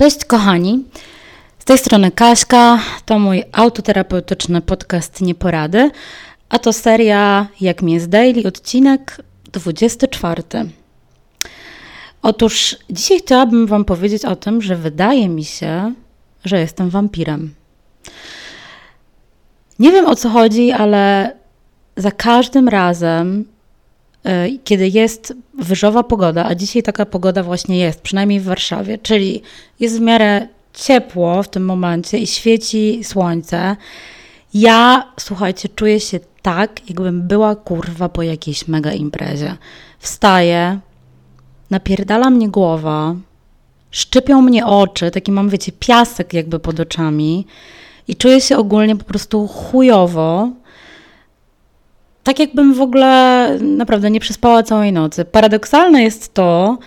Cześć kochani, z tej strony Kaśka, to mój autoterapeutyczny podcast Nieporady, a to seria Jak mi jest daily, odcinek 24. Otóż dzisiaj chciałabym Wam powiedzieć o tym, że wydaje mi się, że jestem wampirem. Nie wiem o co chodzi, ale za każdym razem, kiedy jest wyżowa pogoda, a dzisiaj taka pogoda właśnie jest, przynajmniej w Warszawie, czyli jest w miarę ciepło w tym momencie i świeci słońce, ja, słuchajcie, czuję się tak, jakbym była kurwa po jakiejś mega imprezie. Wstaję, napierdala mnie głowa, szczypią mnie oczy, taki mam, wiecie, piasek jakby pod oczami i czuję się ogólnie po prostu chujowo. Tak jakbym w ogóle naprawdę nie przespała całej nocy. Paradoksalne jest to,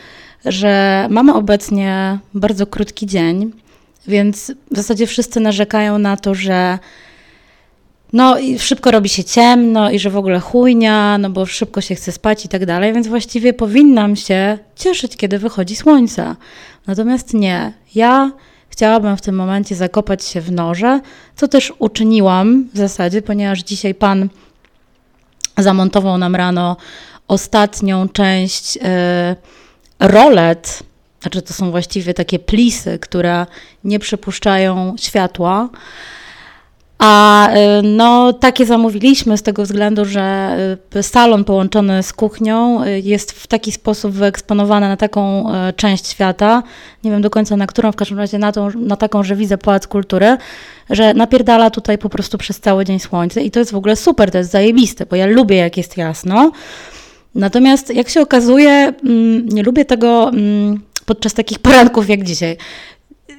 że mamy obecnie bardzo krótki dzień, więc w zasadzie wszyscy narzekają na to, że no i szybko robi się ciemno i że w ogóle chujnia, no bo szybko się chce spać i tak dalej, więc właściwie powinnam się cieszyć, kiedy wychodzi słońce. Natomiast nie. Ja chciałabym w tym momencie zakopać się w norze, co też uczyniłam w zasadzie, ponieważ dzisiaj pan zamontował nam rano ostatnią część yy, rolet, znaczy to są właściwie takie plisy, które nie przypuszczają światła. A y, no, takie zamówiliśmy z tego względu, że y, salon połączony z kuchnią y, jest w taki sposób wyeksponowany na taką część świata, nie wiem do końca na którą, w każdym razie na, tą, na taką, że widzę Pałac Kultury, że napierdala tutaj po prostu przez cały dzień słońce i to jest w ogóle super, to jest zajebiste, bo ja lubię jak jest jasno. Natomiast jak się okazuje, mm, nie lubię tego mm, podczas takich poranków jak dzisiaj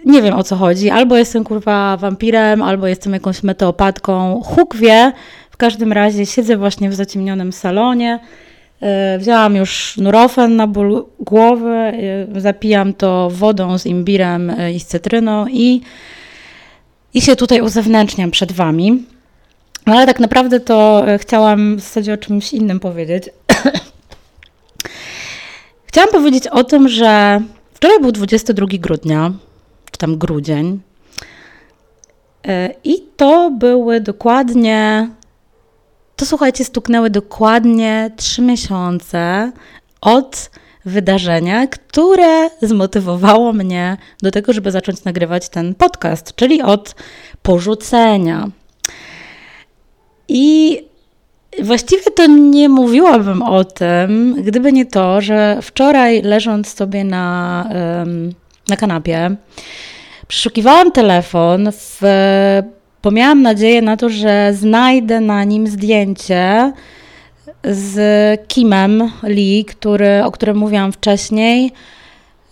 nie wiem o co chodzi. Albo jestem kurwa wampirem, albo jestem jakąś meteopatką. Huk wie. W każdym razie siedzę właśnie w zaciemnionym salonie. E, wzięłam już nurofen na ból głowy, e, zapijam to wodą z imbirem e, i z cytryną i, i się tutaj uzewnętrzniam przed Wami. No ale tak naprawdę to chciałam w zasadzie o czymś innym powiedzieć. chciałam powiedzieć o tym, że wczoraj był 22 grudnia, czy tam grudzień. E, I to były dokładnie, to słuchajcie, stuknęły dokładnie trzy miesiące od wydarzenia, które zmotywowało mnie do tego, żeby zacząć nagrywać ten podcast, czyli od porzucenia. I właściwie to nie mówiłabym o tym, gdyby nie to, że wczoraj leżąc sobie na. Na kanapie. Przeszukiwałam telefon, w, bo miałam nadzieję na to, że znajdę na nim zdjęcie z Kimem Lee, który, o którym mówiłam wcześniej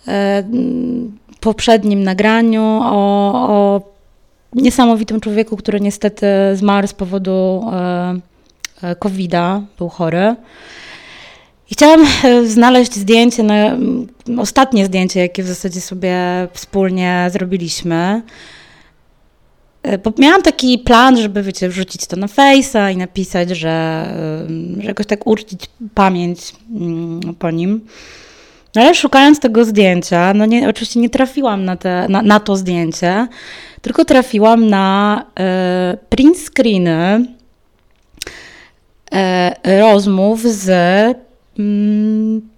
e, w poprzednim nagraniu o, o niesamowitym człowieku, który niestety zmarł z powodu e, e, COVID-a, był chory. Chciałam e, znaleźć zdjęcie, na, ostatnie zdjęcie, jakie w zasadzie sobie wspólnie zrobiliśmy. E, bo miałam taki plan, żeby wiecie, wrzucić to na Face'a i napisać, że, e, że jakoś tak uczcić pamięć mm, po nim. No ale szukając tego zdjęcia, no nie, oczywiście nie trafiłam na, te, na, na to zdjęcie, tylko trafiłam na y, print screeny y, rozmów z Mm,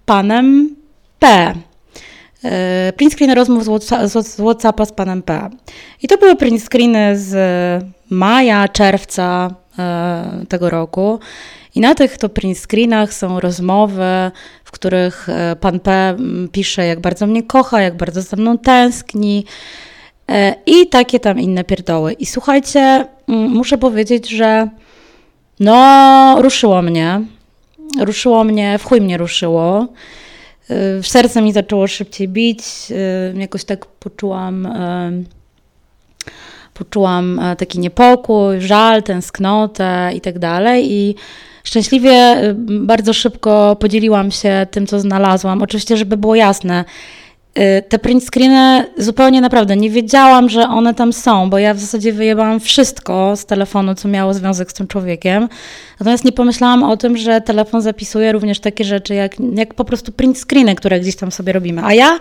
panem P. E, print rozmów z WhatsAppa z panem P. I to były print screeny z maja, czerwca e, tego roku. I na tych to print screenach są rozmowy, w których e, pan P mm, pisze, jak bardzo mnie kocha, jak bardzo ze mną tęskni i takie tam inne pierdoły. I słuchajcie, mm, muszę powiedzieć, że no, ruszyło mnie ruszyło mnie, w chuj mnie ruszyło. Y, w serce mi zaczęło szybciej bić, y, jakoś tak poczułam, y, poczułam taki niepokój, żal, tęsknotę i tak dalej. I szczęśliwie bardzo szybko podzieliłam się tym, co znalazłam. Oczywiście, żeby było jasne, te print screeny zupełnie naprawdę nie wiedziałam, że one tam są, bo ja w zasadzie wyjebałam wszystko z telefonu, co miało związek z tym człowiekiem. Natomiast nie pomyślałam o tym, że telefon zapisuje również takie rzeczy, jak, jak po prostu print screeny, które gdzieś tam sobie robimy. A ja,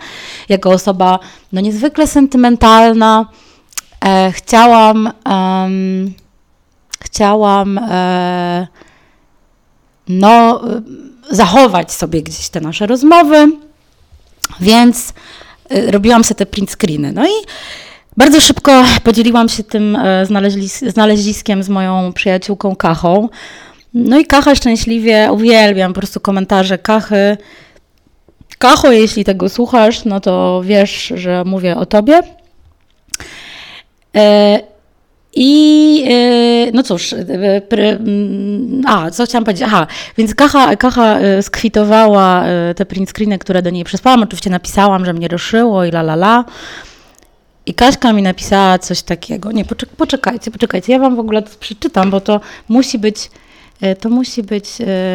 jako osoba no niezwykle sentymentalna, e, chciałam, um, chciałam e, no, zachować sobie gdzieś te nasze rozmowy więc y, robiłam sobie te print screeny. No i bardzo szybko podzieliłam się tym e, znaleziskiem z moją przyjaciółką Kachą. No i Kacha szczęśliwie, uwielbiam po prostu komentarze Kachy. Kacho, jeśli tego słuchasz, no to wiesz, że mówię o tobie. E, e, no cóż, e, mm, a co chciałam powiedzieć? Aha, więc Kacha, Kacha e, skwitowała te print screeny, które do niej przesłałam. Oczywiście napisałam, że mnie ruszyło i la la la. I Kaśka mi napisała coś takiego. Nie, poczekajcie, poczekajcie. Ja wam w ogóle to przeczytam, bo to musi być, to musi być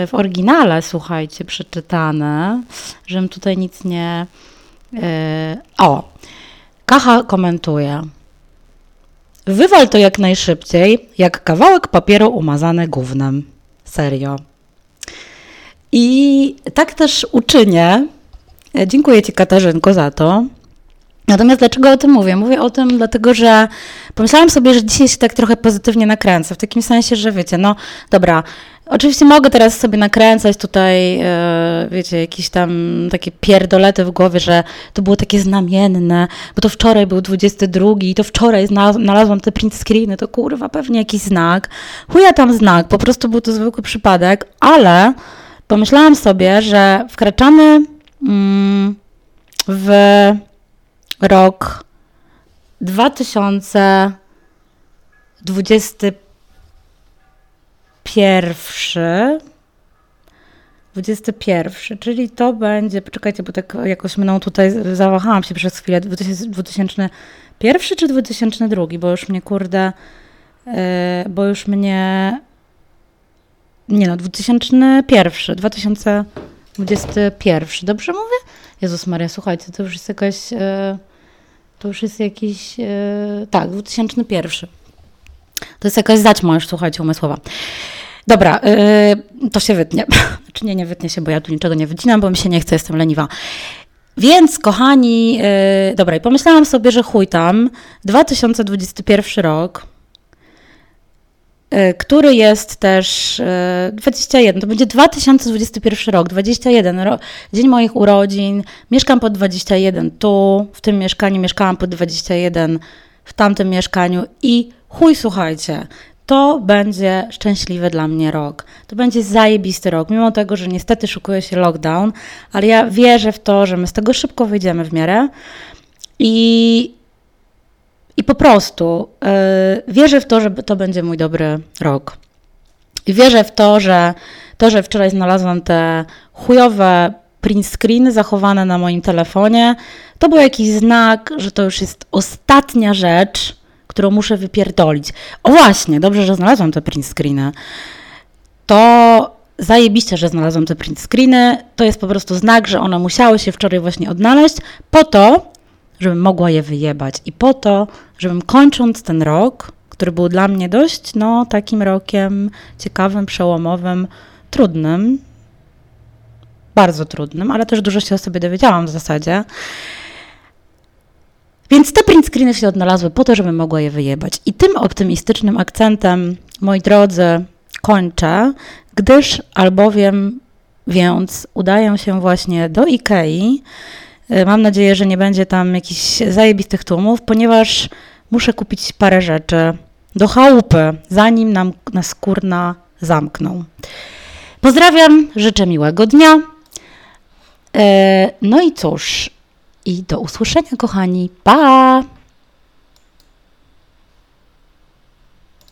w oryginale, słuchajcie, przeczytane, żebym tutaj nic nie. O, Kacha komentuje. Wywal to jak najszybciej, jak kawałek papieru umazany gównem. Serio. I tak też uczynię. E, dziękuję Ci, Katarzynko, za to. Natomiast dlaczego o tym mówię? Mówię o tym dlatego, że pomyślałam sobie, że dzisiaj się tak trochę pozytywnie nakręcę. W takim sensie, że wiecie, no dobra, Oczywiście mogę teraz sobie nakręcać tutaj, e, wiecie, jakieś tam takie pierdolety w głowie, że to było takie znamienne, bo to wczoraj był 22 i to wczoraj znalazłam te print screeny, to kurwa pewnie jakiś znak. Chuja tam znak, po prostu był to zwykły przypadek, ale pomyślałam sobie, że wkraczamy mm, w rok 2025 pierwszy. 21, czyli to będzie, poczekajcie, bo tak jakoś mną tutaj zawahałam się przez chwilę, 2001 czy 2002, bo już mnie kurde, yy, bo już mnie, nie no, 2001, 2021, dobrze mówię? Jezus Maria, słuchajcie, to już jest jakaś, yy, to już jest jakiś, yy, tak, 2001. To jest jakaś zaćma już, słuchajcie, umysłowa. Dobra, yy, to się wytnie. Znaczy nie, nie wytnie się, bo ja tu niczego nie wycinam, bo mi się nie chce, jestem leniwa. Więc, kochani, yy, dobra, i pomyślałam sobie, że chuj tam, 2021 rok, yy, który jest też yy, 21, to będzie 2021 rok, 21, ro, dzień moich urodzin, mieszkam pod 21 tu, w tym mieszkaniu mieszkałam pod 21 w tamtym mieszkaniu i chuj, słuchajcie, to będzie szczęśliwy dla mnie rok. To będzie zajebisty rok, mimo tego, że niestety szukuje się lockdown, ale ja wierzę w to, że my z tego szybko wyjdziemy w miarę i, i po prostu yy, wierzę w to, że to będzie mój dobry rok. I wierzę w to, że to, że wczoraj znalazłam te chujowe print screeny zachowane na moim telefonie, to był jakiś znak, że to już jest ostatnia rzecz, którą muszę wypierdolić. O właśnie, dobrze, że znalazłam te print screeny. To zajebiście, że znalazłam te print screeny. To jest po prostu znak, że one musiały się wczoraj właśnie odnaleźć po to, żebym mogła je wyjebać i po to, żebym kończąc ten rok, który był dla mnie dość, no, takim rokiem ciekawym, przełomowym, trudnym, bardzo trudnym, ale też dużo się o sobie dowiedziałam w zasadzie. Więc te print screeny się odnalazły po to, żebym mogła je wyjebać. I tym optymistycznym akcentem, moi drodzy, kończę, gdyż albowiem więc udaję się właśnie do Ikei. Y, mam nadzieję, że nie będzie tam jakichś zajebistych tłumów, ponieważ muszę kupić parę rzeczy do chałupy, zanim nam nas kurna zamkną. Pozdrawiam, życzę miłego dnia. Y, no i cóż, i do usłyszenia, kochani. Pa!